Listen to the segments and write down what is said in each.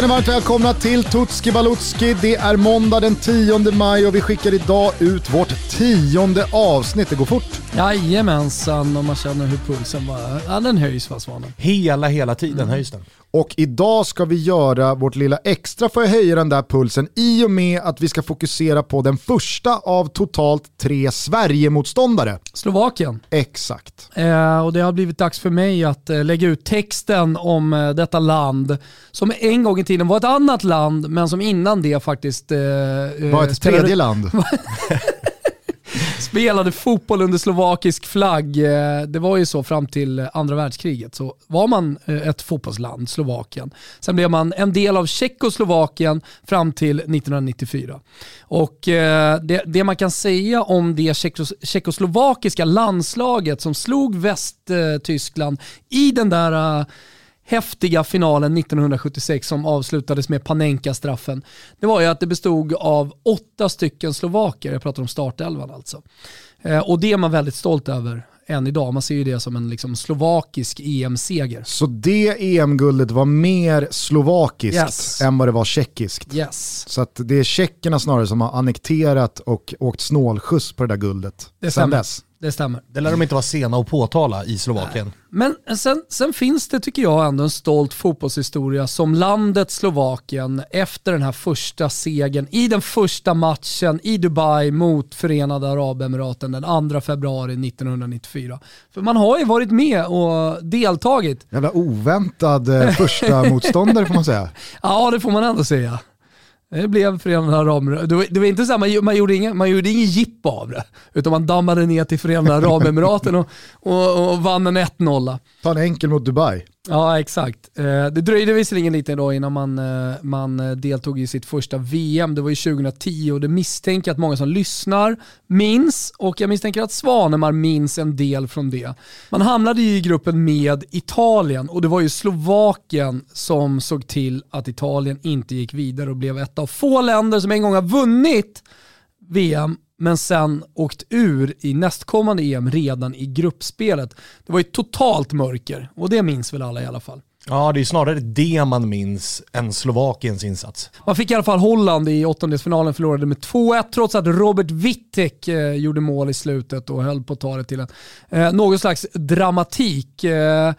Känner varmt välkomna till Tutski Balutski. Det är måndag den 10 maj och vi skickar idag ut vårt tionde avsnitt. Det går fort. Jajamensan, och man känner hur pulsen bara, ja den höjs va Svanen? Hela, hela tiden höjs den. Och idag ska vi göra vårt lilla extra för att höja den där pulsen i och med att vi ska fokusera på den första av totalt tre Sverige-motståndare. Slovakien. Exakt. Eh, och det har blivit dags för mig att eh, lägga ut texten om eh, detta land som en gång i tiden var ett annat land men som innan det faktiskt... Eh, Var ett tredje land. spelade fotboll under slovakisk flagg. Eh, det var ju så fram till andra världskriget. Så var man eh, ett fotbollsland, Slovakien. Sen blev man en del av Tjeckoslovakien fram till 1994. Och eh, det, det man kan säga om det tjeckos, tjeckoslovakiska landslaget som slog Västtyskland i den där häftiga finalen 1976 som avslutades med Panenka-straffen, det var ju att det bestod av åtta stycken slovaker, jag pratar om startelvan alltså. Eh, och det är man väldigt stolt över än idag. Man ser ju det som en liksom slovakisk EM-seger. Så det EM-guldet var mer slovakiskt Yes. än vad det var tjeckiskt. Yes. Så det är tjeckerna snarare som har annekterat och åkt snålskjuts på det där guldet. Det Sen dess. Det stämmer. Det lär de inte vara sena att påtala i Slovakien. Men sen, sen finns det, tycker jag, ändå en stolt fotbollshistoria som landet Slovakien efter den här första segern i den första matchen i Dubai mot Förenade Arabemiraten den 2 februari 1994. För man har ju varit med och deltagit. Jävla oväntad eh, första motståndare får man säga. Ja, det får man ändå säga. Det blev Förenade Arabemiraten. Det var, inte så här, man, man, gjorde ingen, man gjorde ingen jippo av det, utan man dammade ner till Förenade Arabemiraten och, och, och vann en 1-0. Ta en enkel mot Dubai. Ja, exakt. Eh, det dröjde visserligen lite då innan man, eh, man eh, deltog i sitt första VM. Det var ju 2010 och det misstänker jag att många som lyssnar minns och jag misstänker att Svanemar minns en del från det. Man hamnade ju i gruppen med Italien och det var ju Slovakien som såg till att Italien inte gick vidare och blev ett av få länder som en gång har vunnit VM men sen åkt ur i nästkommande EM redan i gruppspelet. Det var ju totalt mörker och det minns väl alla i alla fall. Ja, det är snarare det man minns än Slovakiens insats. Man fick i alla fall Holland i åttondelsfinalen, förlorade med 2-1 trots att Robert Wittek eh, gjorde mål i slutet och höll på att ta det till en, eh, någon slags dramatik. Eh,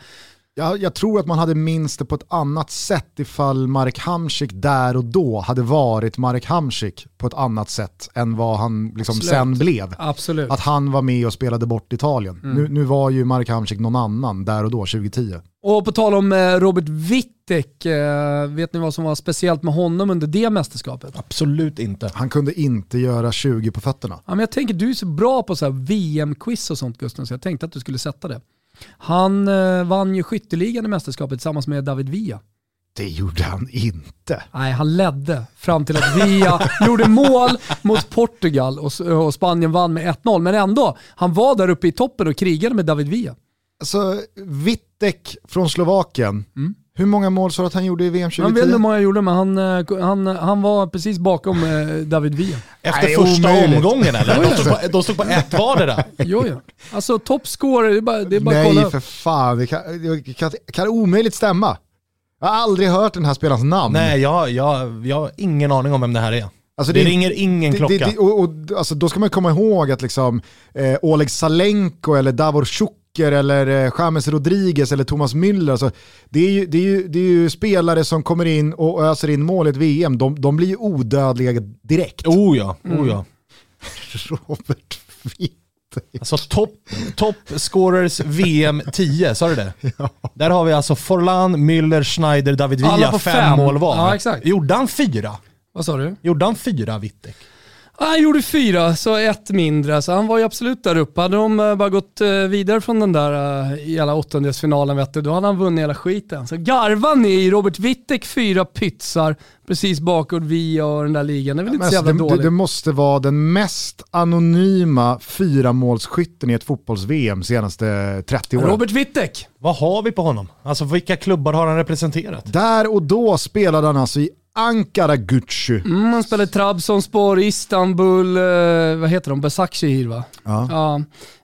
Jag, jag tror att man hade minst det på ett annat sätt ifall Marek Hamsik där och då hade varit Marek Hamsik på ett annat sätt än vad han liksom Absolut. sen blev. absolut. Att han var med och spelade bort Italien. Nu, nu var ju Marek Hamsik någon annan där och då, 2010. Och på tal om eh, Robert Wittek, eh, vet ni vad som var speciellt med honom under det mästerskapet? Absolut inte. Han kunde inte göra 20 på fötterna. Ja, men jag tänker du är så bra på så här VM-quiz och sånt Gusten, så jag tänkte att du skulle sätta det. Han eh, vann ju skytteligan i mästerskapet tillsammans med David Villa. Det gjorde han inte. Nej, han ledde fram till att Villa gjorde mål mot Portugal och, och Spanien vann med 1-0. Men ändå, han var där uppe i toppen och krigade med David Villa. Alltså, Wittek från Slovakien, hur många mål sa du att han gjorde i VM Jag vet inte hur 2010? många han gjorde, men han, eh, han, han var precis bakom eh, David Villa. Efter Nej, första omöjligt. omgången eller? De stod, på, de stod på ett vardera. Jo, jo. Alltså toppscorer, det är bara, det är bara kolla Nej upp. för fan, det kan, det kan, kan omöjligt stämma. Jag har aldrig hört den här spelarens namn. Nej, jag, jag, jag har ingen aning om vem det här är. Alltså, det, det- ringer ingen Det- klocka. det, det, och, och, alltså, då ska man komma ihåg att liksom, eh, Oleg Salenko eller Davor Schuker eller eh, James Rodriguez eller Thomas Müller, alltså, det, är ju, det, är ju, det är ju spelare som kommer in och öser in mål i ett VM, de, de blir ju odödliga direkt. Oh ja, oh ja. Robert Witt. Alltså topp top scorers VM 10, sa du det? Där har vi alltså Forlan, Müller, Schneider, David Alla Villa, på fem, fem. mål var. Ja, exakt. Gjorde han fyra? Vad sa du? Gjorde han fyra, Wittek? Han gjorde fyra, så ett mindre. Så han var ju absolut där uppe. Hade de eh, bara gått eh, vidare från den där uh, hela åttondelsfinalen, vet du, då hade han vunnit hela skiten. Så garvar ni i Robert Wittek fyra pytsar precis bakåt vi och den där ligan. Det är väl inte så alltså, jävla det, det, dåligt. det måste vara den mest anonyma fyramålsskytten i ett fotbolls-VM senaste 30 åren. Robert Wittek. Vad har vi på honom? Alltså vilka klubbar har han representerat? Där och då spelade han alltså i Ankara Gucci. Mm, han spelade Trabzonspor, Istanbul, eh, vad heter de? Besakshehir va? Ja.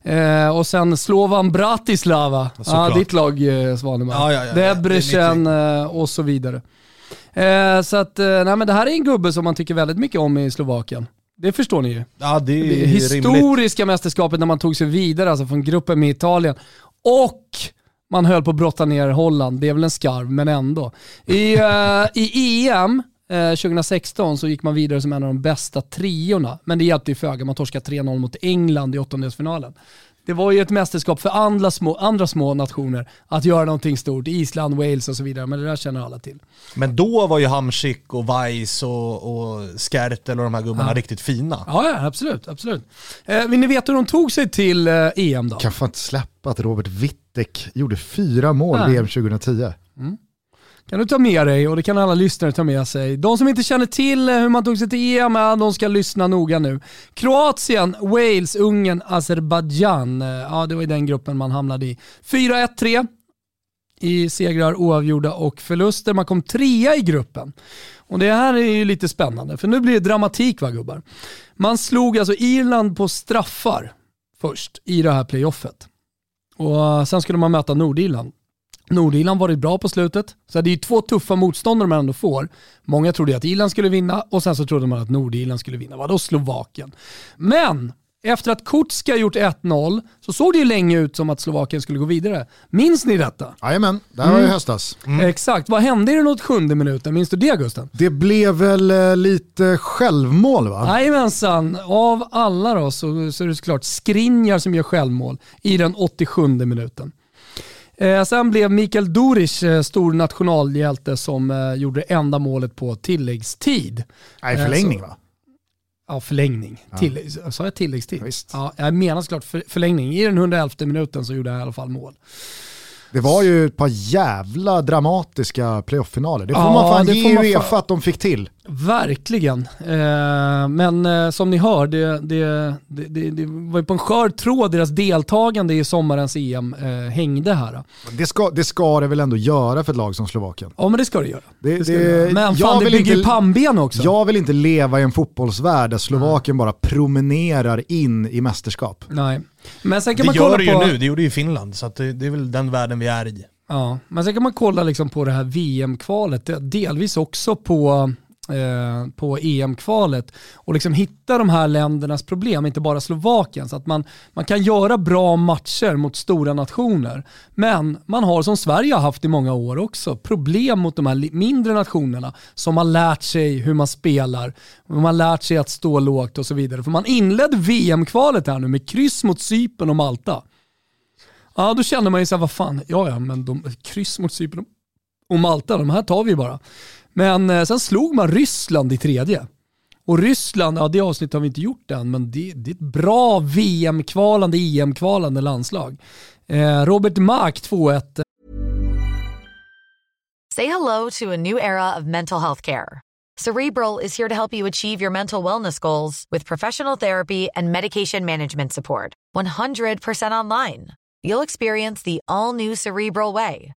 Ja. Eh, och sen Slovan Bratislava. Ja, Såklart. ditt lag eh, Svanemar. Ja, ja, ja, ja. Debrecen eh, och så vidare. Eh, så att, eh, nej men det här är en gubbe som man tycker väldigt mycket om i Slovakien. Det förstår ni ju. Ja, det är Det rimligt. historiska mästerskapet när man tog sig vidare, alltså från gruppen med Italien. Och man höll på att brotta ner Holland, det är väl en skarv, men ändå. I, eh, i EM eh, 2016 så gick man vidare som en av de bästa triorna, men det hjälpte ju föga. Man torskade 3-0 mot England i åttondelsfinalen. Det var ju ett mästerskap för andra små, andra små nationer att göra någonting stort. Island, Wales och så vidare, men det där känner alla till. Men då var ju Hamsik och Weiss och, och Skertel och de här gubbarna riktigt fina. Ja, ja absolut. absolut. Eh, vill ni veta hur de tog sig till eh, EM då? Kan fan inte släppa att Robert Wittek gjorde fyra mål Nej. VM 2010. kan du ta med dig och det kan alla lyssnare ta med sig. De som inte känner till eh, hur man tog sig till EM, de ska lyssna noga nu. Kroatien, Wales, Ungern, Azerbajdzjan. Eh, Ja, det var i den gruppen man hamnade i. 4-1-3 i segrar, oavgjorda och förluster. Man kom trea i gruppen. Och det här är ju lite spännande, för nu blir det dramatik va gubbar. Man slog alltså Irland på straffar först i det här playoffet. Och eh, sen skulle man möta Nordirland. Nordirland varit bra på slutet, så det är ju två tuffa motståndare man ändå får. Många trodde att Irland skulle vinna och sen så trodde man att Nordirland skulle vinna. Vadå Slovakien? Men efter att Kutska gjort 1-0 så såg det ju länge ut som att Slovakien skulle gå vidare. Minns ni detta? Jajamän, det här var Mm. ju höstas. Exakt. Vad hände i den åt sjunde minuten? Minns du det Gusten? Det blev väl eh, lite självmål va? Jajamensan, av alla då så, så är det såklart Skriniar som gör självmål i den 87 minuten. Eh, sen blev Mikael Duric eh, stor nationalhjälte som eh, gjorde det enda målet på tilläggstid. Nej, förlängning så- va? Ja, förlängning. Till, sa jag tilläggstid? Ja. Ja, jag menar såklart för, förlängning. I den 111 minuten så gjorde jag i alla fall mål. Det var ju ett par jävla dramatiska playoff-finaler. Det får Ja, man fan det ge Uefa fan- att de fick till. Verkligen. Eh, men eh, som ni hör, det, det, det, det, var ju på en skör tråd deras deltagande i sommarens EM eh, hängde här. Det ska, det ska det väl ändå göra för ett lag som Slovakien. Ja men det ska det göra. Det, ska göra. Men fan det bygger ju inte- pannben också. Jag vill inte leva i en fotbollsvärld där Slovakien bara promenerar in i mästerskap. Nej. Men sen kan Det man gör kolla det ju på... nu, det gjorde ju Finland. Så det, det är väl den världen vi är i. Ja, men sen kan man kolla liksom på det här VM-kvalet, delvis också på, eh, på EM-kvalet och liksom hitta de här ländernas problem, inte bara Slovakien. Så att man, man kan göra bra matcher mot stora nationer. Men man har som Sverige har haft i många år också, problem mot de här mindre nationerna som har lärt sig hur man spelar, man har lärt sig att stå lågt och så vidare. För man inledde VM-kvalet här nu med kryss mot Cypern och Malta. Ja, då känner man ju såhär, vad fan, ja ja, men de, kryss mot Cypern och Malta, de här tar vi ju bara. Men eh, sen slog man Ryssland i tredje. Och Ryssland, ja det avsnittet har vi inte gjort än, men det, det är ett bra VM-kvalande, EM-kvalande landslag. Eh, Robert Mark 2-1 Say hello to a new era of mental health care. Cerebral is here to help you achieve your mental wellness goals with professional therapy and medication management support. 100% online. You'll experience the all new Cerebral Way,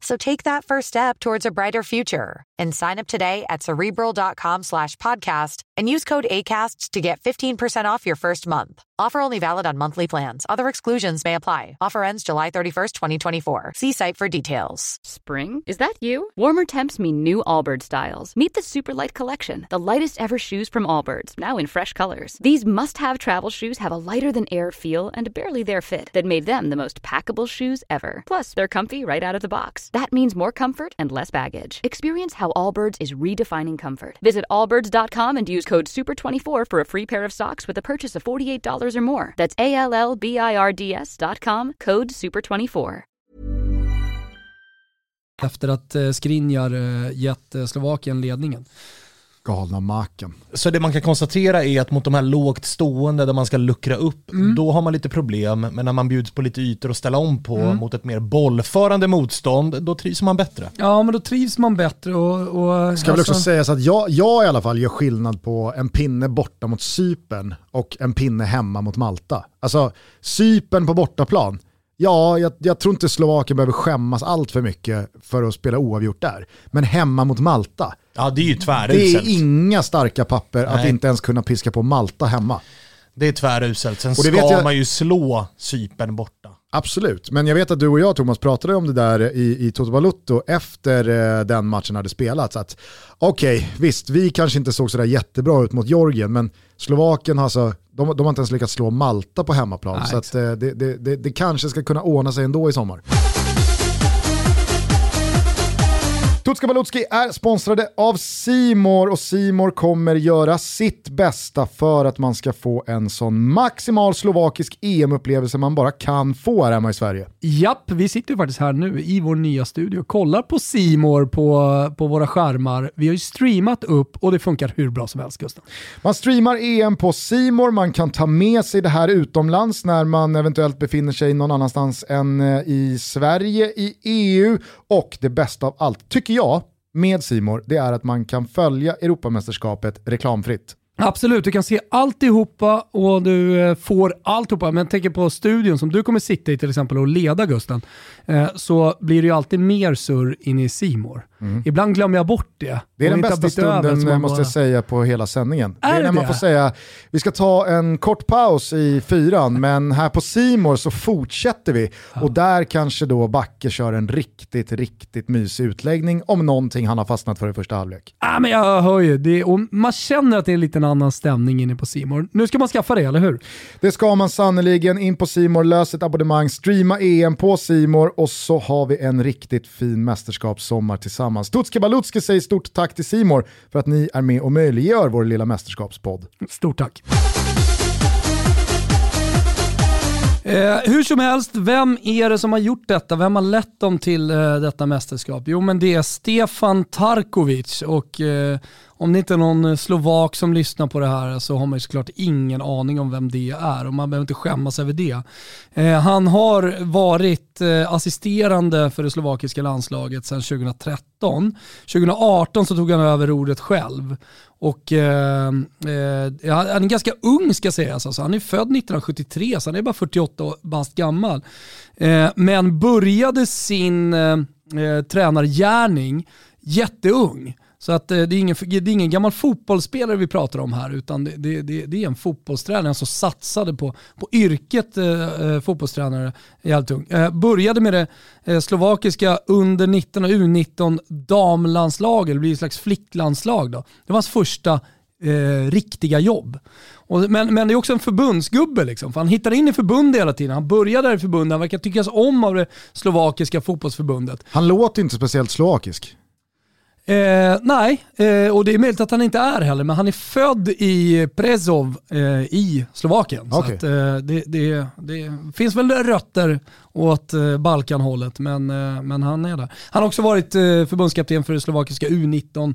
So take that first step towards a brighter future and sign up today at cerebral.com slash podcast and use code ACAST to get 15% off your first month. Offer only valid on monthly plans. Other exclusions may apply. Offer ends July 31st, 2024. See site for details. Spring? Is that you? Warmer temps mean new Allbirds styles. Meet the Superlight Collection, the lightest ever shoes from Allbirds, now in fresh colors. These must have travel shoes have a lighter than air feel and barely there fit that made them the most packable shoes ever. Plus, they're comfy right out of the box. That means more comfort and less baggage. Experience how Allbirds is redefining comfort. Visit allbirds.com and use code SUPER24 for a free pair of socks with a purchase of $48 or more. That's A L L B I R D S.com, code SUPER24. efter att eh, Skriniar eh, gett eh, Slovakien ledningen. Galna maken. Så det man kan konstatera är att mot de här lågt stående där man ska luckra upp, Mm. då har man lite problem. Men när man bjuds på lite ytor och ställa om på Mm. mot ett mer bollförande motstånd, då trivs man bättre. Ja, men då trivs man bättre och... och Ska väl också alltså- sägas att jag, jag i alla fall gör skillnad på en pinne borta mot Cypern och en pinne hemma mot Malta. Alltså Cypern på bortaplan, ja jag, jag tror inte Slovakien behöver skämmas allt för mycket för att spela oavgjort där. Men hemma mot Malta, Ja, det är ju det tväruselt. är inga starka papper att Nej. inte ens kunna piska på Malta hemma. Det är tväruselt. Sen Och det ska jag- man ju slå Cypern borta. Absolut, men jag vet att du och jag Thomas pratade om det där i, i Toto Balutto efter eh, den matchen hade spelats. att Okej, visst, vi kanske inte såg sådär jättebra ut mot Georgien, men Slovakien har alltså, de, de har inte ens lyckats slå Malta på hemmaplan. Nej, så att, eh, det, det, det, det kanske ska kunna ordna sig ändå i sommar. Tutska Balutski är sponsrade av Simor och Simor kommer göra sitt bästa för att man ska få en sån maximal slovakisk EM-upplevelse man bara kan få här hemma i Sverige. Japp, vi sitter ju faktiskt här nu i vår nya studio och kollar på Simor på, på våra skärmar. Vi har ju streamat upp och det funkar hur bra som helst Gustav. Man streamar EM på Simor, man kan ta med sig det här utomlands när man eventuellt befinner sig någon annanstans än eh, i Sverige, i EU och det bästa av allt, tycker jag, med Simor, det är att man kan följa Europamästerskapet reklamfritt. Absolut, du kan se alltihopa och du eh, får alltihopa. Men tänker på studion som du kommer sitta i till exempel och leda Gusten. Eh, så blir det ju alltid mer surr in i Simor. Ibland glömmer jag bort det. Mm. Det är den bästa över, stunden så man måste bara- jag säga på hela sändningen. det är Är när man det? får säga, vi ska ta en kort paus i fyran, men här på Simor så fortsätter vi. Och där kanske då Backe kör en riktigt, riktigt mysig utläggning om någonting han har fastnat för i första halvlek. Ah, men jag hör ju, det, och man känner att det är en liten annan stämning inne på Simor. Nu ska man skaffa det, eller hur? Det ska man sannoliken in på Simor, lös ett abonnemang, streama EM på Simor och så har vi en riktigt fin mästerskapssommar tillsammans. Tutski Balutski säger stort tack till Simor för att ni är med och möjliggör vår lilla mästerskapspodd. Stort tack. Eh, hur som helst, vem är det som har gjort detta? Vem har lett dem till eh, detta mästerskap? Jo, men det är Stefan Tarkovic och eh, om det inte är någon eh, slovak som lyssnar på det här så har man ju såklart ingen aning om vem det är och man behöver inte skämmas över det. Eh, han har varit eh, assisterande för det slovakiska landslaget sedan 2013. 2018 så tog han över ordet själv. Och eh, eh, han är ganska ung ska sägas. Alltså. Han är född 1973 så han är bara 48 bast gammal. Eh, men började sin eh, eh tränargärning jätteung. Så att, eh, det, är ingen, det är ingen gammal fotbollsspelare vi pratar om här utan det, det, det, det är en fotbollstränare som satsade på, på yrket eh, eh fotbollstränare i Alltung. Eh, började med det eh, slovakiska under 19 och U19 damlandslaget, det blir ett slags flicklandslag. Då. Det var hans första eh, riktiga jobb. Och, men, men det är också en förbundsgubbe, liksom, för han hittar in i förbundet hela tiden. Han började där i förbundet, han verkar tyckas om av det slovakiska fotbollsförbundet. Han låter inte speciellt slovakisk. Eh, nej, eh, och det är möjligt att han inte är heller, men han är född i Prezov eh, i Slovakien. Så Okej. att, eh, det, det, det finns väl rötter åt eh, Balkanhållet, men, eh, men han är där. Han har också varit eh, förbundskapten för det slovakiska U19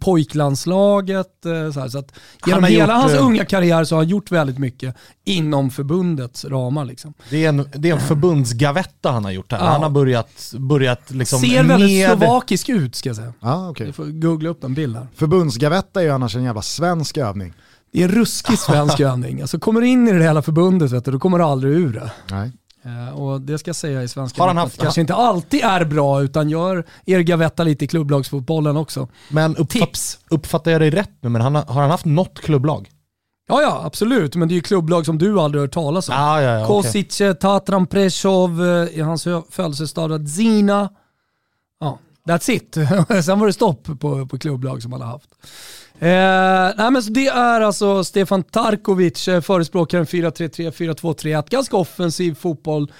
pojklandslaget. Så här, så att genom har hela gjort, hans unga karriär så har han gjort väldigt mycket inom förbundets ramar. Liksom. Det är en, det är en förbundsgavetta han har gjort här. Ja. Han har börjat, börjat liksom Ser väldigt med- slovakisk ut ska jag säga. Ah, okay. Du får googla upp en bild här. Förbundsgavetta är ju annars en jävla svensk övning. Det är en ruskig svensk övning. Alltså kommer du in i det hela förbundet vet du, då kommer du aldrig ur det. Nej. Eh, och det ska jag säga i svenska Har han haft- kanske inte alltid är bra utan gör er gavetta lite i klubblagsfotbollen också. Men uppfatt, Tips! uppfattar jag dig rätt nu, men han har, han haft något klubblag? Ja, ja, absolut. Men det är ju klubblag som du aldrig hört talas om. Ah, ja, ja. Kosic, eh, Tatran Preshov, eh, i hans födelsestad Zina. Ja, that's it. Sen var det stopp på, på klubblag som han har haft. Eh, nej, men så det är alltså Stefan Tarkovic, eh, förespråkaren 4-3-3, 4-2-3-1. Ganska offensiv fotboll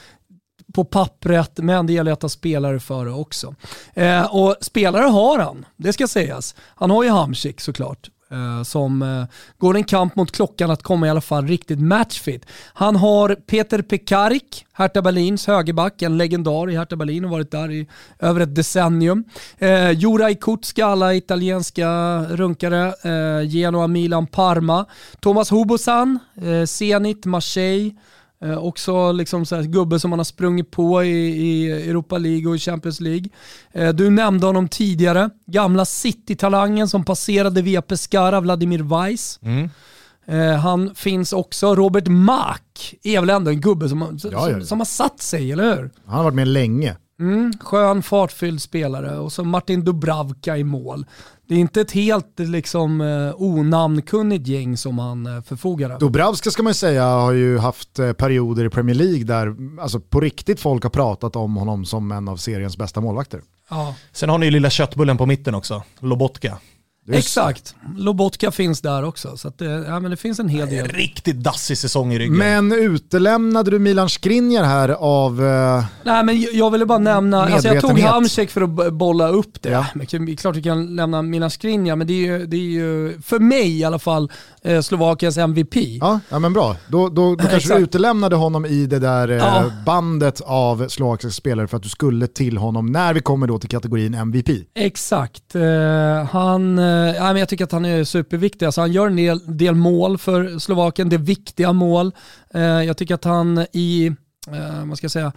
på pappret, men det gäller att ha spelare före också. Eh, och spelare har han, det ska sägas. Han har ju Hamsik såklart. Eh, som eh, går en kamp mot klockan att komma i alla fall riktigt matchfit. Han har Peter Pekarik, Hertha Berlins högerback, en legendar i Hertha Berlin och varit där i över ett decennium. Eh, Juraj Kutska, alla italienska runkare, eh, Genoa, Milan, Parma. Thomas Hobosan, eh, Zenit, Marseille. Eh, också liksom så här, gubbe som man har sprungit på i, i Europa League och i Champions League. Eh, du nämnde honom tidigare, gamla City-talangen som passerade via Pescara, Vladimir Weiss. Mm. Eh, han finns också, Robert Mack är väl ändå en gubbe som, som, Ja, ja, ja. som har satt sig, eller hur? Han har varit med länge. Mm, skön, fartfylld spelare och så Martin Dubravka i mål. Det är inte ett helt liksom, eh, onamnkunnigt gäng som han eh, förfogar över. Dubravska ska man ju säga har ju haft eh, perioder i Premier League där alltså, på riktigt folk har pratat om honom som en av seriens bästa målvakter. Ja. Sen har ni ju lilla köttbullen på mitten också, Lobotka. Exakt. Lobotka finns där också. Så att det, ja, men det finns en hel del. Riktigt dassig säsong i ryggen. Men utelämnade du Milan Skriniar här av... Eh, Nej, men jag- jag ville bara nämna, alltså jag tog Medvetenhet. Hamsik för att b- bolla upp det. Ja. Men det är klart vi kan lämna Milan Skriniar, men det är, ju, det är ju, för mig i alla fall, eh, Slovakiens MVP. ja, ja men bra. Då, då, då kanske du Exakt. utelämnade honom i det där eh, Ja. bandet av slovakiska spelare för att du skulle till honom när vi kommer då till kategorin MVP. Exakt. Eh, han, eh, Eh, ja, men jag tycker att han är superviktig. Alltså, han gör en del, del mål för Slovakien, det är viktiga mål. Eh, jag tycker att han i, eh, vad ska jag säga,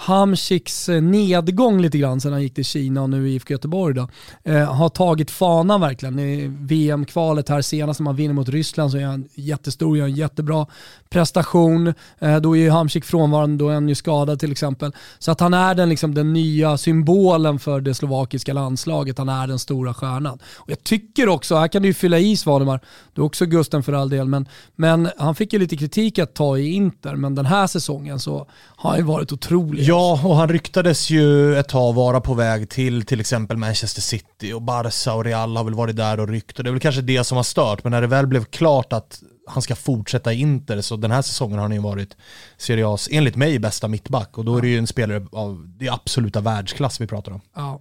Hamsiks eh, nedgång lite grann sen han gick till Kina och nu i IFK Göteborg då, eh, har tagit fanan verkligen. I VM-kvalet här senast när man vinner mot Ryssland så är han jättestor, gör en jättebra prestation. Eh, då är ju Hamsik frånvarande, då är han ju skadad till exempel. Så att han är den, liksom, den nya symbolen för det slovakiska landslaget, han är den stora stjärnan. Och jag tycker också, här kan du ju fylla i Svanemar, du är också Gusten för all del, men, men han fick ju lite kritik att ta i Inter, men den här säsongen så har han ju varit otrolig. Ja, och han ryktades ju ett tag vara på väg till till exempel Manchester City och Barca och Real har väl varit där och ryckt och det är väl kanske det som har stört, men när det väl blev klart att han ska fortsätta i Inter så den här säsongen har han ju varit Serie A's, enligt mig, bästa mittback och då är det ju en spelare av det absoluta världsklass vi pratar om. Ja.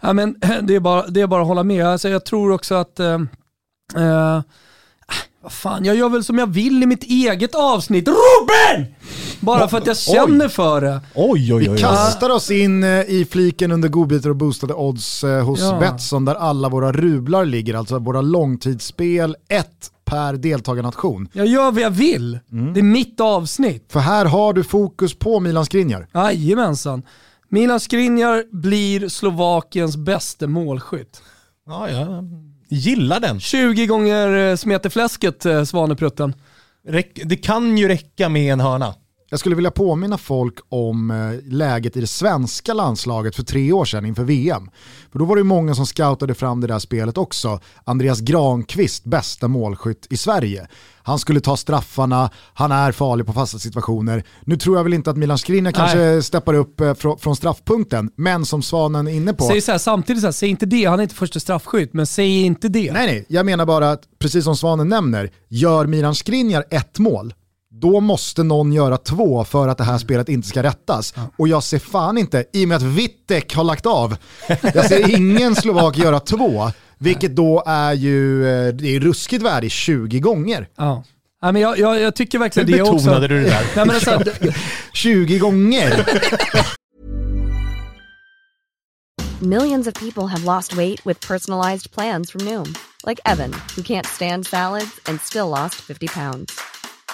Ja, men det, är bara, det är bara att hålla med. Alltså, jag tror också att eh, eh, vad fan, jag gör väl som jag vill i mitt eget avsnitt. Ruben! Bara för att jag känner för det. Oj, oj, Vi oj. oj. kastar oss in eh, i fliken under godbitar och boostade odds eh, hos Ja. Betsson där alla våra rublar ligger, alltså våra långtidsspel, ett per deltagarnation. Jag gör vad jag vill. Det är mitt avsnitt. För här har du fokus på Milan Skriniar. Jajamensan. Milan Skriniar blir Slovakiens bästa målskytt. Ja, jag gillar den. 20 gånger eh, smeter fläsket, eh, Svaneprutten. Räck, det kan ju räcka med en hörna. Jag skulle vilja påminna folk om eh, läget i det svenska landslaget för tre år sedan inför VM. För då var det många som scoutade fram det där spelet också. Andreas Granqvist, bästa målskytt i Sverige. Han skulle ta straffarna, han är farlig på fasta situationer. Nu tror jag väl inte att Milan Skriniar kanske steppar upp eh, frå- från straffpunkten, men som Svanen är inne på. Säg så här, samtidigt, så här, säg inte det, han är inte första straffskytt, men säg inte det. Nej, nej, jag menar bara att precis som Svanen nämner, gör Milan Skriniar ett mål, då måste någon göra två för att det här spelet inte ska rättas. Och jag ser fan inte, i och med att Wittek har lagt av, jag ser ingen slovak göra två, vilket då är ju, eh, det är ruskigt värde i 20 gånger. Ja. Nej, men jag, jag, jag tycker Hur verkligen det också. betonade du det där? Nej, men alltså, det- 20 gånger! Millions of people have lost weight with personalized plans from Noom, like Evan, who can't stand salads and still lost 50 pounds.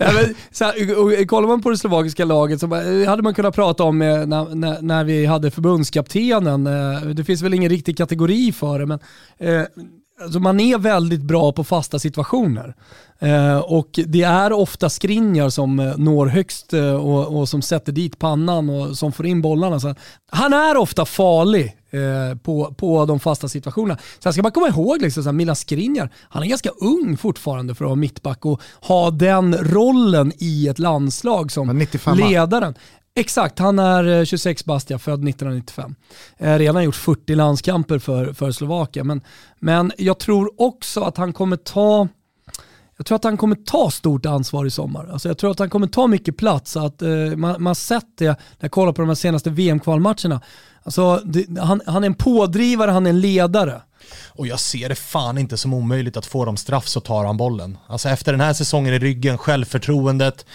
Nej, men, så här, och, och, kollar man på det slovakiska laget så eh, hade man kunnat prata om eh, när, när, när vi hade förbundskaptenen. Eh, det finns väl ingen riktig kategori för det, men eh, alltså man är väldigt bra på fasta situationer. Eh, och det är ofta skrinjar som eh, når högst eh, och, och, som sätter dit pannan och som får in bollarna. Så han är ofta farlig eh, på, på de fasta situationerna. Sen ska man komma ihåg, liksom, så Milan Skriniar, han är ganska ung fortfarande för att vara mittback och ha den rollen i ett landslag som ledaren. Exakt, han är 26 bast, född 1995. Eh, redan gjort 40 landskamper för, för Slovakien. Men, men jag tror också att han kommer ta jag tror att han kommer ta stort ansvar i sommar. Alltså jag tror att han kommer ta mycket plats. Att, eh, man har sett det när jag kollar på de här senaste VM-kvalmatcherna. Alltså, han, han är en pådrivare, han är en ledare. Och jag ser det fan inte som omöjligt att få dem straff så tar han bollen. Alltså efter den här säsongen i ryggen, självförtroendet,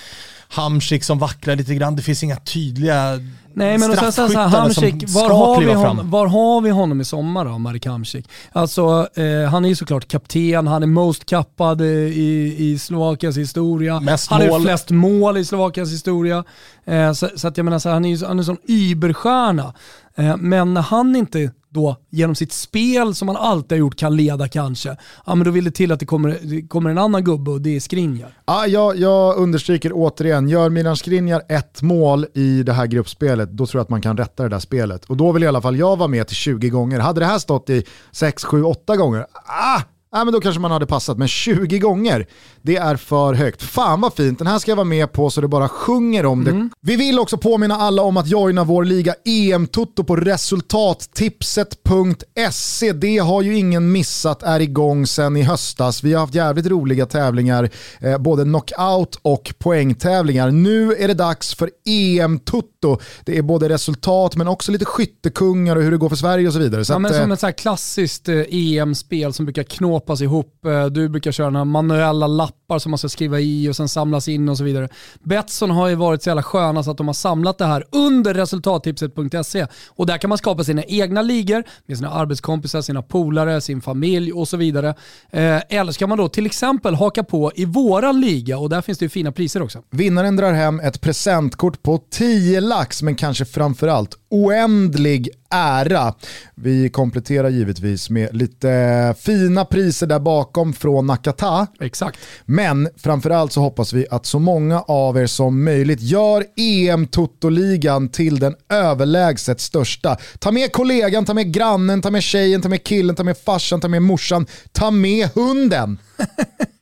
Hamsik som vacklar lite grann. Det finns inga tydliga Nej men och sen så här, Hamsik, var har, vi hon, var har vi honom i sommar då, Marek Hamsik? Alltså eh, han är ju såklart kapten, han är most kappad i, i Slovakiens historia. Mest han har flest mål i Slovakiens historia. Eh, så, så, att jag menar så här, han är ju han är en sån überstjärna. Eh, men när han inte då genom sitt spel som han alltid har gjort kan leda kanske, ja men då vill det till att det kommer, det kommer en annan gubbe och det är Skriniar. Ja, jag, jag understryker återigen, gör Milan Skriniar ett mål i det här gruppspelet, då tror jag att man kan rätta det där spelet. Och då vill i alla fall jag vara med till 20 gånger. Hade det här stått i 6, 7, 8 gånger, ah, ja, men då kanske man hade passat. Men 20 gånger, det är för högt. Fan vad fint, den här ska jag vara med på så det bara sjunger om mm. det. Vi vill också påminna alla om att joina vår liga EM-tutto på resultattipset.se. Det har ju ingen missat, är igång sedan i höstas. Vi har haft jävligt roliga tävlingar, eh, både knockout och poängtävlingar. Nu är det dags för EM-tutto. Det är både resultat men också lite skyttekungar och hur det går för Sverige och så vidare. Så ja, att, men som eh, ett så klassiskt eh, EM-spel som brukar knåpa knåpas ihop. Eh, du brukar köra några manuella lappar som man ska skriva i och sen samlas in och så vidare. Betsson har ju varit så jävla sköna så att de har samlat det här under resultattipset.se och där kan man skapa sina egna ligor med sina arbetskompisar, sina polare, sin familj och så vidare. Eh, eller så kan man då till exempel haka på i våran liga och där finns det ju fina priser också. Vinnaren drar hem ett presentkort på 10 lax men kanske framförallt oändlig ära. Vi kompletterar givetvis med lite fina priser där bakom från Nakata. Exakt. Men framförallt så hoppas vi att så många av er som möjligt gör EM Toto-ligan till den överlägset största. Ta med kollegan, ta med grannen, ta med tjejen, ta med killen, ta med farsan, ta med morsan, ta med hunden.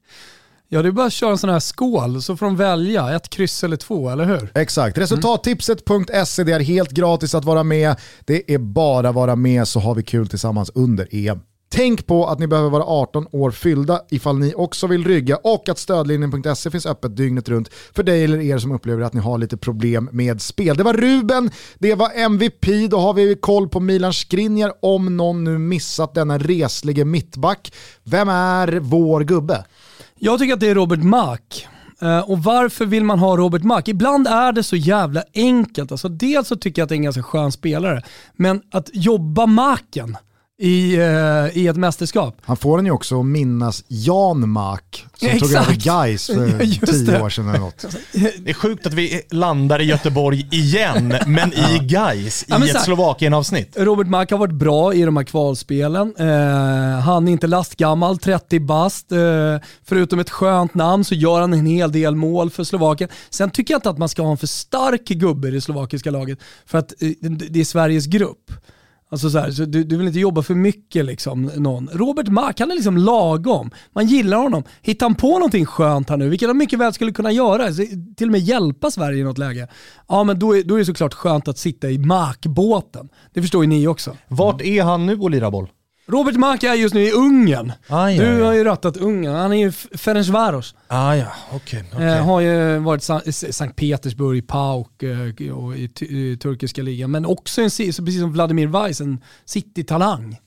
Ja, det är bara att köra en sån här skål så får de välja ett kryss eller två, eller hur? Exakt. Resultattipset.se, det är helt gratis att vara med. Det är bara att vara med så har vi kul tillsammans under EM. Tänk på att ni behöver vara 18 år fyllda ifall ni också vill rygga och att stödlinjen.se finns öppet dygnet runt för dig eller er som upplever att ni har lite problem med spel. Det var Ruben, det var MVP, då har vi koll på Milan Skriniar om någon nu missat denna reslige mittback. Vem är vår gubbe? Jag tycker att det är Robert Mack. Eh, och varför vill man ha Robert Mack? Ibland är det så jävla enkelt. Alltså, dels så tycker jag att det är en ganska skön spelare, men att jobba Macken, i, uh, i ett mästerskap. Han får den ju också att minnas Jan Mark som Exakt. tog över Gais för ja, tio det. år sedan eller något. Det är sjukt att vi landar i Göteborg igen, men i Gais ja, i ett Slovakien-avsnitt. Robert Mark har varit bra i de här kvalspelen. Uh, han är inte lastgammal, 30 bast. Uh, förutom ett skönt namn så gör han en hel del mål för Slovakien. Sen tycker jag inte att man ska ha en för stark gubbe i det slovakiska laget, för att det är Sveriges grupp. Alltså så, här, så du, du, vill inte jobba för mycket liksom, någon. Robert Mark, han är liksom lagom. Man gillar honom. Hittar han på någonting skönt här nu, vilket han mycket väl skulle kunna göra, till och med hjälpa Sverige i något läge, ja men då är, då är det såklart skönt att sitta i markbåten. Det förstår ju ni också. Vart är han nu och lirar boll? Robert Mark är just nu i Ungern. Ah, ja, Du ja. har ju rattat Ungern. Han är ju Ferencvaros. Ah, ja, okej. okej. Eh, har ju varit i Sa- i Sankt Petersburg, PAOK eh, och i, i turkiska ligan. Men också en, precis som Vladimir Weiss, en City-talang.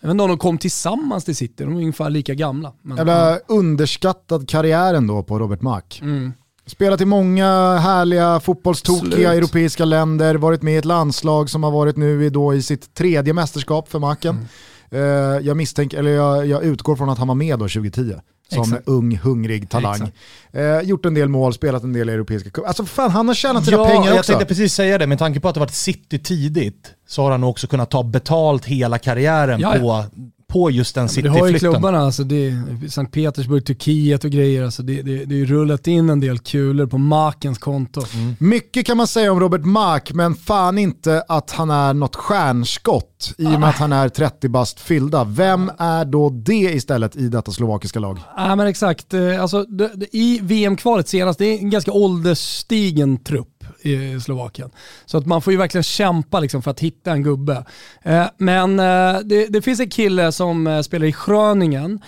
Jag vet inte om de kom tillsammans till City, de är ungefär lika gamla. Men, Jävla underskattad karriär ändå på Robert Mark. Mm. Spelat i många härliga fotbollstokiga Absolut. europeiska länder, varit med i ett landslag som har varit nu i, då i sitt tredje mästerskap för Macken. Mm. Eh, jag misstänker, eller jag, jag utgår från att han var med då 2010 som Exakt. ung, hungrig talang. Eh, gjort en del mål, spelat en del europeiska cup. Alltså fan, han har tjänat sina Ja, pengar jag också. tänkte precis säga det. Med tanke på att det varit City tidigt så har han också kunnat ta betalt hela karriären Ja, ja. På, på just den det har ju City-flytten. klubbarna, alltså det är Sankt Petersburg, Turkiet och grejer. Alltså det, det, det är ju rullat in en del kulor på Markens konto. Mycket kan man säga om Robert Mark, men fan inte att han är något stjärnskott i och med att han är 30 bast fyllda. Vem är då det istället i detta slovakiska lag? Ja men exakt, Eh, alltså, i VM-kvalet senast, det är en ganska ålderstigen trupp i Slovakien. Så att man får ju verkligen kämpa liksom för att hitta en gubbe. Eh, men eh, det, det finns en kille som eh, spelar i Schröningen,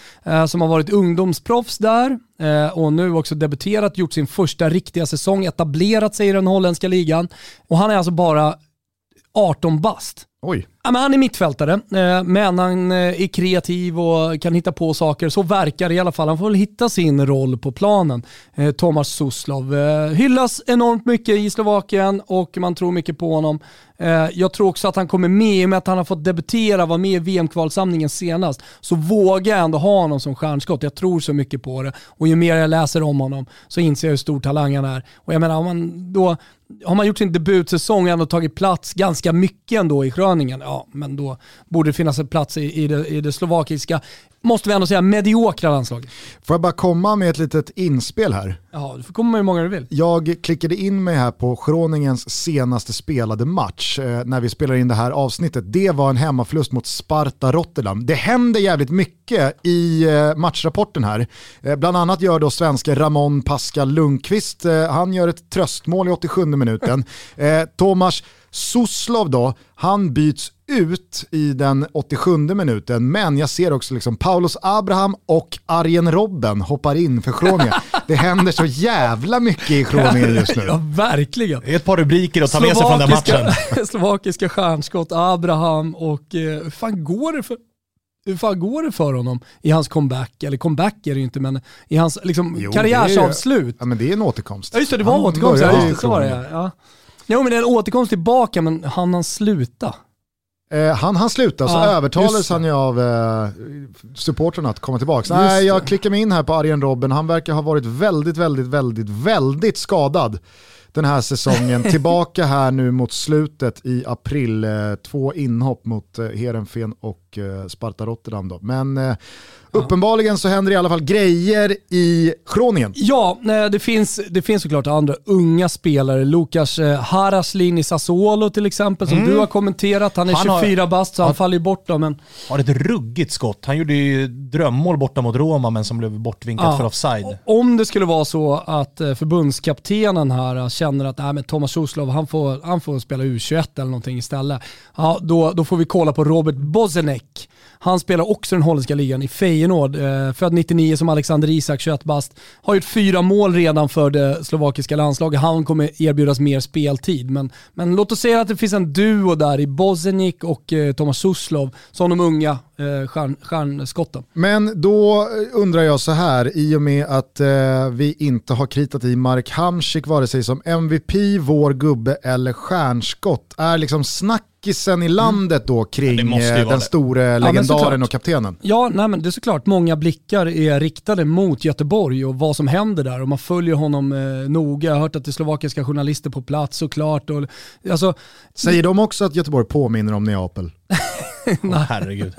som har varit ungdomsproffs där och nu också debuterat, gjort sin första riktiga säsong, etablerat sig i den holländska ligan. Och han är alltså bara 18 bast. Oj. Ja, men han är mittfältare, eh, men han eh, är kreativ och kan hitta på saker. Så verkar det i alla fall. Han får väl hitta sin roll på planen. Eh, Thomas Tomas Suslov hyllas enormt mycket i Slovakien och man tror mycket på honom. Jag tror också att han kommer med, i och med att han har fått debutera, vara med i VM-kvalsamlingen senast, så vågar jag ändå ha honom som stjärnskott. Jag tror så mycket på det och ju mer jag läser om honom så inser jag hur stor talang han är. Och jag menar, om man då har man gjort sin debutsäsong och ändå tagit plats ganska mycket ändå i Gröningen, ja men då borde det finnas en plats i, i, det, i det slovakiska, måste vi ändå säga, mediokra landslaget. Får jag bara komma med ett litet inspel här? Ja, du får komma med hur många du vill. Jag klickade in mig här på Groningens senaste spelade match eh, när vi spelar in det här avsnittet. Det var en hemmaförlust mot Sparta Rotterdam. Det händer jävligt mycket i eh, matchrapporten här. Eh, bland annat gör då svenska Ramon Pascal Lundqvist, eh, han gör ett tröstmål i 87 minuten. Eh, Suslov då, han byts ut i den 87 minuten, men jag ser också liksom Paulus Abraham och Arjen Robben hoppar in för Groningen. Det händer så jävla mycket i Groningen just nu. Ja, verkligen. Det är ett par rubriker att ta med sig från den matchen. slovakiska stjärnskott, Abraham och eh, hur fan går det för hur fan går det för honom i hans comeback? Eller comeback är det ju inte, men i hans liksom, Jo, karriärsavslut. Ja men det är en återkomst. Ja just det, det var Han återkomst. Ja, just det, så var det ja. Jo men en återkomst tillbaka, men han han sluta? Eh, han, han slutade så Ja, övertalades han ju av eh, supporterna att komma tillbaka. Just Nej, jag det. klickar mig in här på Arjen Robben. Han verkar ha varit väldigt, väldigt, väldigt, väldigt skadad den här säsongen. Tillbaka här nu mot slutet i april. Eh, två inhopp mot eh, Heerenveen och eh, Sparta Rotterdam. Då. Men eh, uppenbarligen så händer det i alla fall grejer i Groningen. Ja, nej, det finns, det finns såklart andra unga spelare. Lukas eh, Haraslin i Sassuolo till exempel, som du har kommenterat. Han är Han har- 24 bast så han faller ju bort då, men Har ett ruggigt skott. Han gjorde ju drömmål borta mot Roma men som blev bortvinkat Ja. för offside. Om det skulle vara så att eh, förbundskaptenen här eh, känner att nej, men Thomas Soslov han får, han får spela U21 eller någonting istället, ja, då, då får vi kolla på Robert Bozenek. Han spelar också den holländska ligan i Feyenoord, eh, född 99 som Alexander Isak, 21 bast. Har gjort fyra mål redan för det slovakiska landslaget. Han kommer erbjudas mer speltid. Men, men låt oss säga att det finns en duo där i Bozenik och eh, Thomas som de unga eh, stjärn, stjärnskotten. Men då undrar jag så här, i och med att eh, vi inte har kritat i Mark Hamsik vare sig som MVP, vår gubbe eller stjärnskott, är liksom snackisen i landet då Ja, kring eh, den det. store legendaren såklart. och kaptenen? Ja, nej, men det är såklart många blickar är riktade mot Göteborg och vad som händer där och man följer honom eh, noga. Jag har hört att det är slovakiska journalister på plats såklart. Och, alltså, Säger de också att Göteborg påminner om Neapel? Åh, herregud.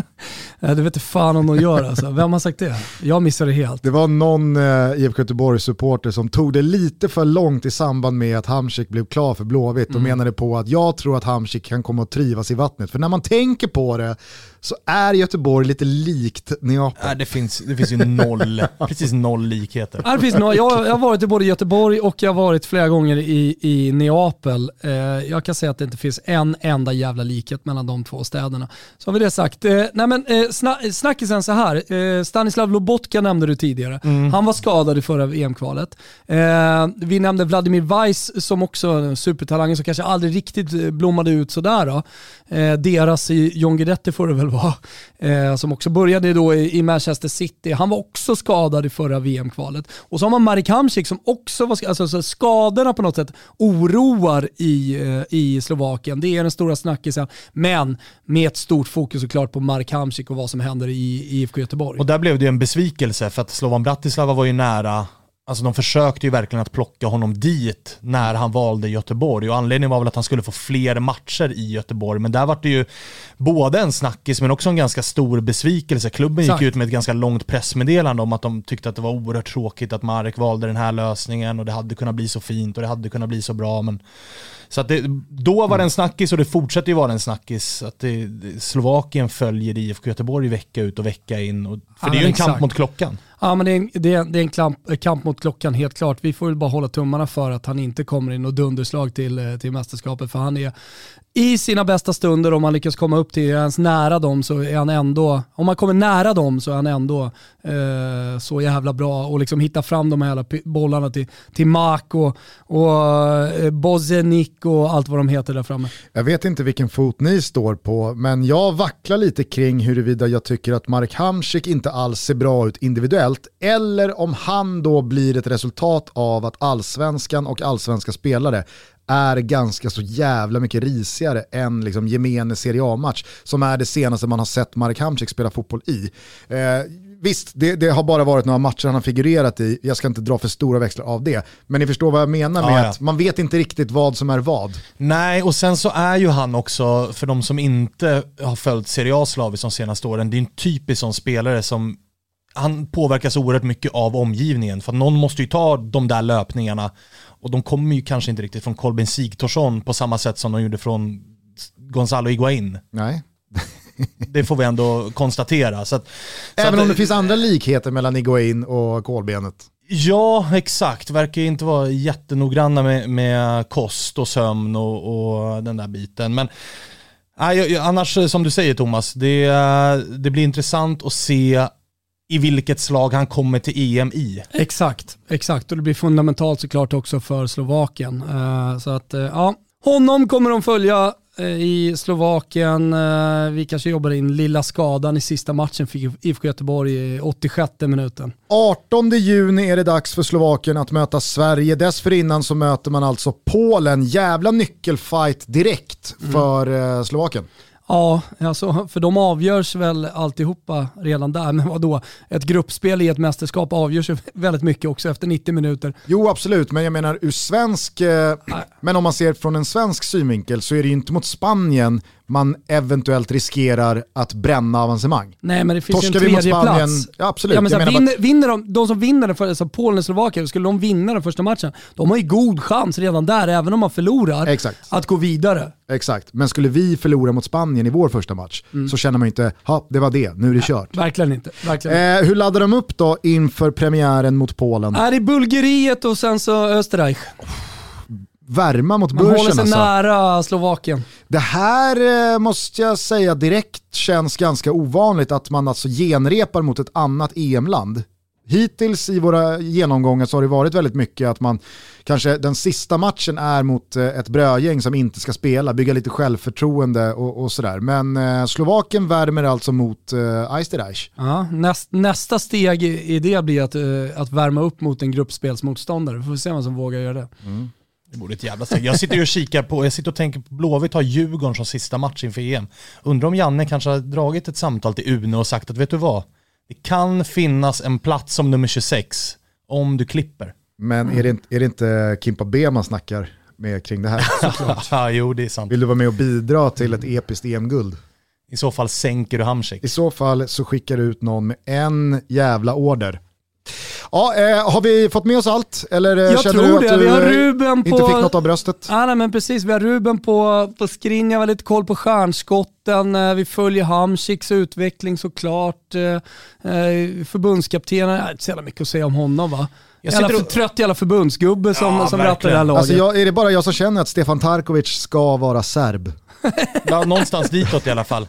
Det vet inte fan om de gör alltså. Vem har sagt det? Jag missade det helt. Det var någon eh, IFK Göteborg-supporter som tog det lite för långt i samband med att Hamsik blev klar för Blåvitt och Mm. menade på att jag tror att Hamsik kan komma att trivas i vattnet. För när man tänker på det så är Göteborg lite likt Neapel. Nej, det, finns, det finns ju noll, precis noll likheter. Ja, det finns några. Jag, jag har varit i både Göteborg och jag har varit flera gånger i, i Neapel. Eh, jag kan säga att det inte finns en enda jävla likhet mellan de två städerna. Så har vi det sagt. Eh, nej men, eh, sna, snackisen så här. Eh, Stanislav Lobotka nämnde du tidigare. Han var skadad i förra VM-kvalet. Eh, vi nämnde Vladimir Weiss som också en supertalang som kanske aldrig riktigt eh, blommade ut sådär. Då. Eh, deras i John Guidetti får det väl vara. Eh, som också började då i, i Manchester City. Han var också skadad i förra VM-kvalet. Och så har man Marek Hamsik som också var skadad. Alltså, så skadorna på något sätt oroar i, eh, i Slovakien. Det är den stora snackisen. Men med ett stort fokus såklart på Marek Hamsik och vad som händer i IFK Göteborg. Och där blev det ju en besvikelse för att Slovan Bratislava var ju nära Alltså de försökte ju verkligen att plocka honom dit när han valde Göteborg och anledningen var väl att han skulle få fler matcher i Göteborg. Men där var det ju både en snackis men också en ganska stor besvikelse. Klubben Exakt. gick ut med ett ganska långt pressmeddelande om att de tyckte att det var oerhört tråkigt att Marek valde den här lösningen och det hade kunnat bli så fint och det hade kunnat bli så bra. Men så att det, då var det en snackis och det fortsätter ju vara en snackis. Att det, Slovakien följer IFK Göteborg vecka ut och vecka in. Och, för Ja, det är ju en exakt. kamp mot klockan. Ja, men det är en, det är, det är en kamp, kamp mot klockan helt klart. Vi får väl bara hålla tummarna för att han inte kommer in och dunderslag till, eh, till mästerskapet. För han är i sina bästa stunder, om han lyckas komma upp till ens nära dem så är han ändå, om han kommer nära dem så är han ändå eh, så jävla bra och liksom hitta fram de här jävla bollarna till, till Mark och, och eh, Bozenik och allt vad de heter där framme. Jag vet inte vilken fot ni står på, men jag vacklar lite kring huruvida jag tycker att Marek Hamsik inte alls ser bra ut individuellt, eller om han då blir ett resultat av att allsvenskan och allsvenska spelare är ganska så jävla mycket risigare än liksom gemene Serie A-match som är det senaste man har sett Marek Hamsik spela fotboll i. Eh, visst, det, det har bara varit några matcher han har figurerat i, jag ska inte dra för stora växlar av det, men ni förstår vad jag menar med Ja, ja. att man vet inte riktigt vad som är vad. Nej, och sen så är ju han också, för de som inte har följt Serie A slaviskt de senaste åren, det är en typisk sån spelare som han påverkas oerhört mycket av omgivningen. För någon måste ju ta de där löpningarna och de kommer ju kanske inte riktigt från Kolben Sigthorsson på samma sätt som de gjorde från Gonzalo Higuain. Nej. Det får vi ändå konstatera. Så att, så Även att, om det finns andra likheter mellan Iguain och kolbenet. Ja, exakt. Verkar inte vara jättenoggranna med, med kost och sömn och, och den där biten. Men nej, annars, eh, som du säger Thomas, det, det blir intressant att se i vilket slag han kommer till EM i. Exakt, exakt. Och det blir fundamentalt såklart också för Slovakien. Eh, så att, eh, ja, honom kommer de följa eh, i Slovakien. Vi kanske jobbar in lilla skadan i sista matchen för IFK Göteborg i 86 minuten. 18 juni är det dags för Slovakien att möta Sverige. Dessförinnan så möter man alltså Polen. Jävla nyckelfight direkt för eh, Slovakien. Ja, alltså, för de avgörs väl alltihopa redan där. Men vadå? Ett gruppspel i ett mästerskap avgörs ju väldigt mycket också efter 90 minuter. Jo absolut, men jag menar ur svensk, eh, men om man ser från en svensk synvinkel så är det ju inte mot Spanien man eventuellt riskerar att bränna avancemang. Nej men det finns Torskar ju vi en mot tredje Spanien, plats. ja, absolut. Ja, men så här, vinner, vinner de, de som vinner den för, alltså Polen och Slovakien, skulle de vinna den första matchen, de har ju god chans redan där, även om man förlorar, Exakt. att gå vidare. Exakt, men skulle vi förlora mot Spanien i vår första match Mm. så känner man ju inte, ja det var det, nu är det kört. Verkligen inte. Verkligen. Eh, hur laddar de upp då inför premiären mot Polen? Är i Bulgariet och sen så Österreich. Värma mot Man håller börsen sig alltså. nära Slovakien. Det här eh, måste jag säga direkt känns ganska ovanligt att man alltså genrepar mot ett annat EM-land. Hittills i våra genomgångar så har det varit väldigt mycket att man kanske den sista matchen är mot eh, ett brödgäng som inte ska spela, bygga lite självförtroende och, och sådär. Men eh, Slovakien värmer alltså mot eh, Eisterreich. Ja, näst, nästa steg i det blir att, eh, att värma upp mot en gruppspelsmotståndare. Vi får se vem som vågar göra det. Det vore ett jävla steg. Jag sitter ju och kikar på, jag sitter och tänker på Blåvitt har Djurgården som sista match inför EM. Undrar om Janne kanske har dragit ett samtal till Uno och sagt att vet du vad? Det kan finnas en plats som nummer 26 om du klipper. Men är, det inte, är det inte Kimpa B man snackar med kring det här? Ja, jo det är sant. Vill du vara med och bidra till ett episkt EM-guld? I så fall sänker du Hamsik. I så fall så skickar du ut någon med en jävla order. Ja, eh, har vi fått med oss allt? Eller eh, Jag känner tror du att det. du Vi har eh, Ruben inte på- fick något av bröstet? Ah, nej, men precis, vi har Ruben på, på Skriniar, vi har lite koll på stjärnskotten, eh, vi följer Hamsiks utveckling såklart. Förbundskaptenen, äh, inte så jävla mycket att säga om honom va? Jag Jävla och- trött jävla förbundsgubbe som, Ja, som rattar det här laget. Alltså jag, är det bara jag som känner att Stefan Tarkovic ska vara serb? Ja, någonstans ditåt i alla fall.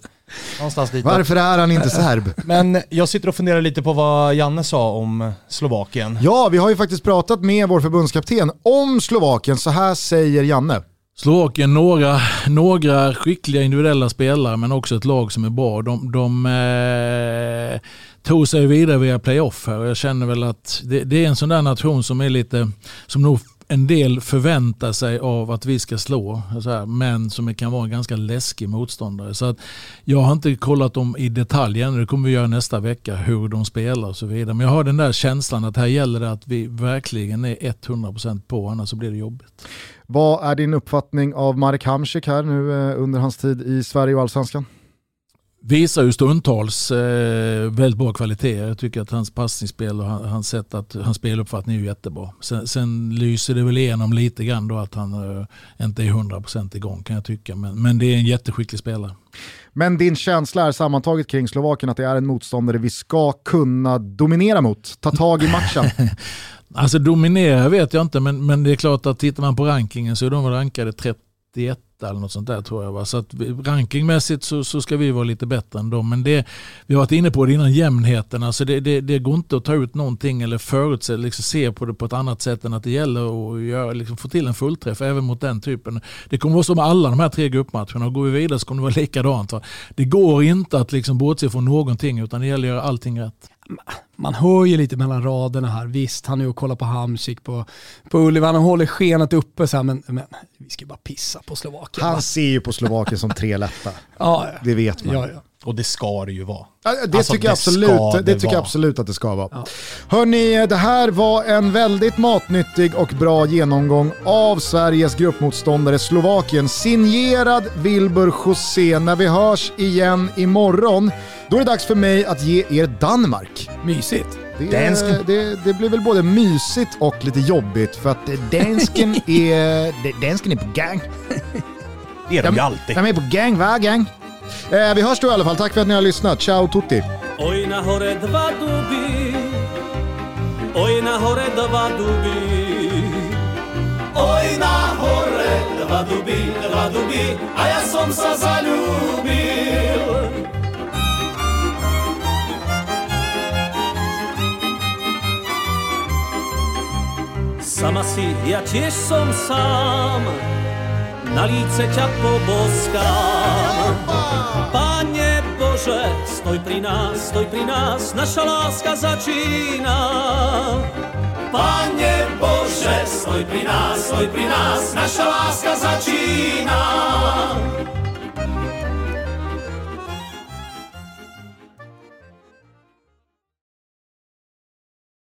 Någonstans ditåt. Varför är han inte serb? Men jag sitter och funderar lite på vad Janne sa om Slovakien. Ja, vi har ju faktiskt pratat med vår förbundskapten om Slovakien. Så här säger Janne. Slovakien, några, några skickliga individuella spelare men också ett lag som är bra. De, de eh, tog sig vidare via playoff här och jag känner väl att det, det är en sån där nation som är lite, som nog en del förväntar sig av att vi ska slå, så här, men som kan vara en ganska läskig motståndare. Så att jag har inte kollat dem i detalj än, det kommer vi göra nästa vecka, hur de spelar och så vidare. Men jag har den där känslan att här gäller det att vi verkligen är 100% på, annars så blir det jobbigt. Vad är din uppfattning av Marek Hamsik här nu eh, under hans tid i Sverige och Allsvenskan? Visar ju stundtals eh, väldigt bra kvalitet. Jag tycker att hans passningsspel och han- hans, sätt att, hans speluppfattning är ju jättebra. Sen, sen lyser det väl igenom lite grann då att han eh, inte är 100% igång kan jag tycka. Men, men det är en jätteskicklig spelare. Men din känsla är sammantaget kring Slovakien att det är en motståndare vi ska kunna dominera mot, ta tag i matchen. Alltså dominera vet jag inte men, men det är klart att tittar man på rankingen så är de rankade 31 eller något sånt där tror jag. Va? Så att rankingmässigt så, så ska vi vara lite bättre än dem. Men det, vi har varit inne på det innan, jämnheten. Alltså det, det, det går inte att ta ut någonting eller förutse, liksom se på det på ett annat sätt än att det gäller att göra, liksom få till en fullträff även mot den typen. Det kommer vara så med alla de här tre gruppmatcherna. Går vi vidare så kommer det vara likadant. Va? Det går inte att liksom bortse från någonting utan det gäller att göra allting rätt. Man hör ju lite mellan raderna här. Visst, han är och kollar på Hamsik på, på Ullevan och håller skenet uppe så här, men, men vi ska ju bara pissa på Slovakien. va? Han ser ju på Slovakien som tre lätta. ja, ja. Det vet man. Ja, ja. Och det ska det ju vara. Ja, Det, Alltså, tycker, jag absolut, det det tycker jag absolut att det ska vara. Hörni, det här var en väldigt matnyttig och bra genomgång av Sveriges gruppmotståndare Slovakien. Signerad Wilbur José. När vi hörs igen imorgon, då är det dags för mig att ge er Danmark. Mysigt. Det, det, det blir väl både mysigt och lite jobbigt för att dansken är, dansken är på gang. Det är de ju alltid. De är på gang, va gang? Eh, vi hörs då i alla fall. Tack för att ni har lyssnat. Ciao tutti! Oj na hore dva duby Oj na hore dva duby Oj na hore dva duby, dva duby A ja som sa zaljubil Sama si, ja tiež som sám Na líce ťa poboskám Pane Bože, stoj pri nás, stoj pri nás, naša láska začína. Pane Bože, stoj pri nás, stoj pri nás, naša láska začína.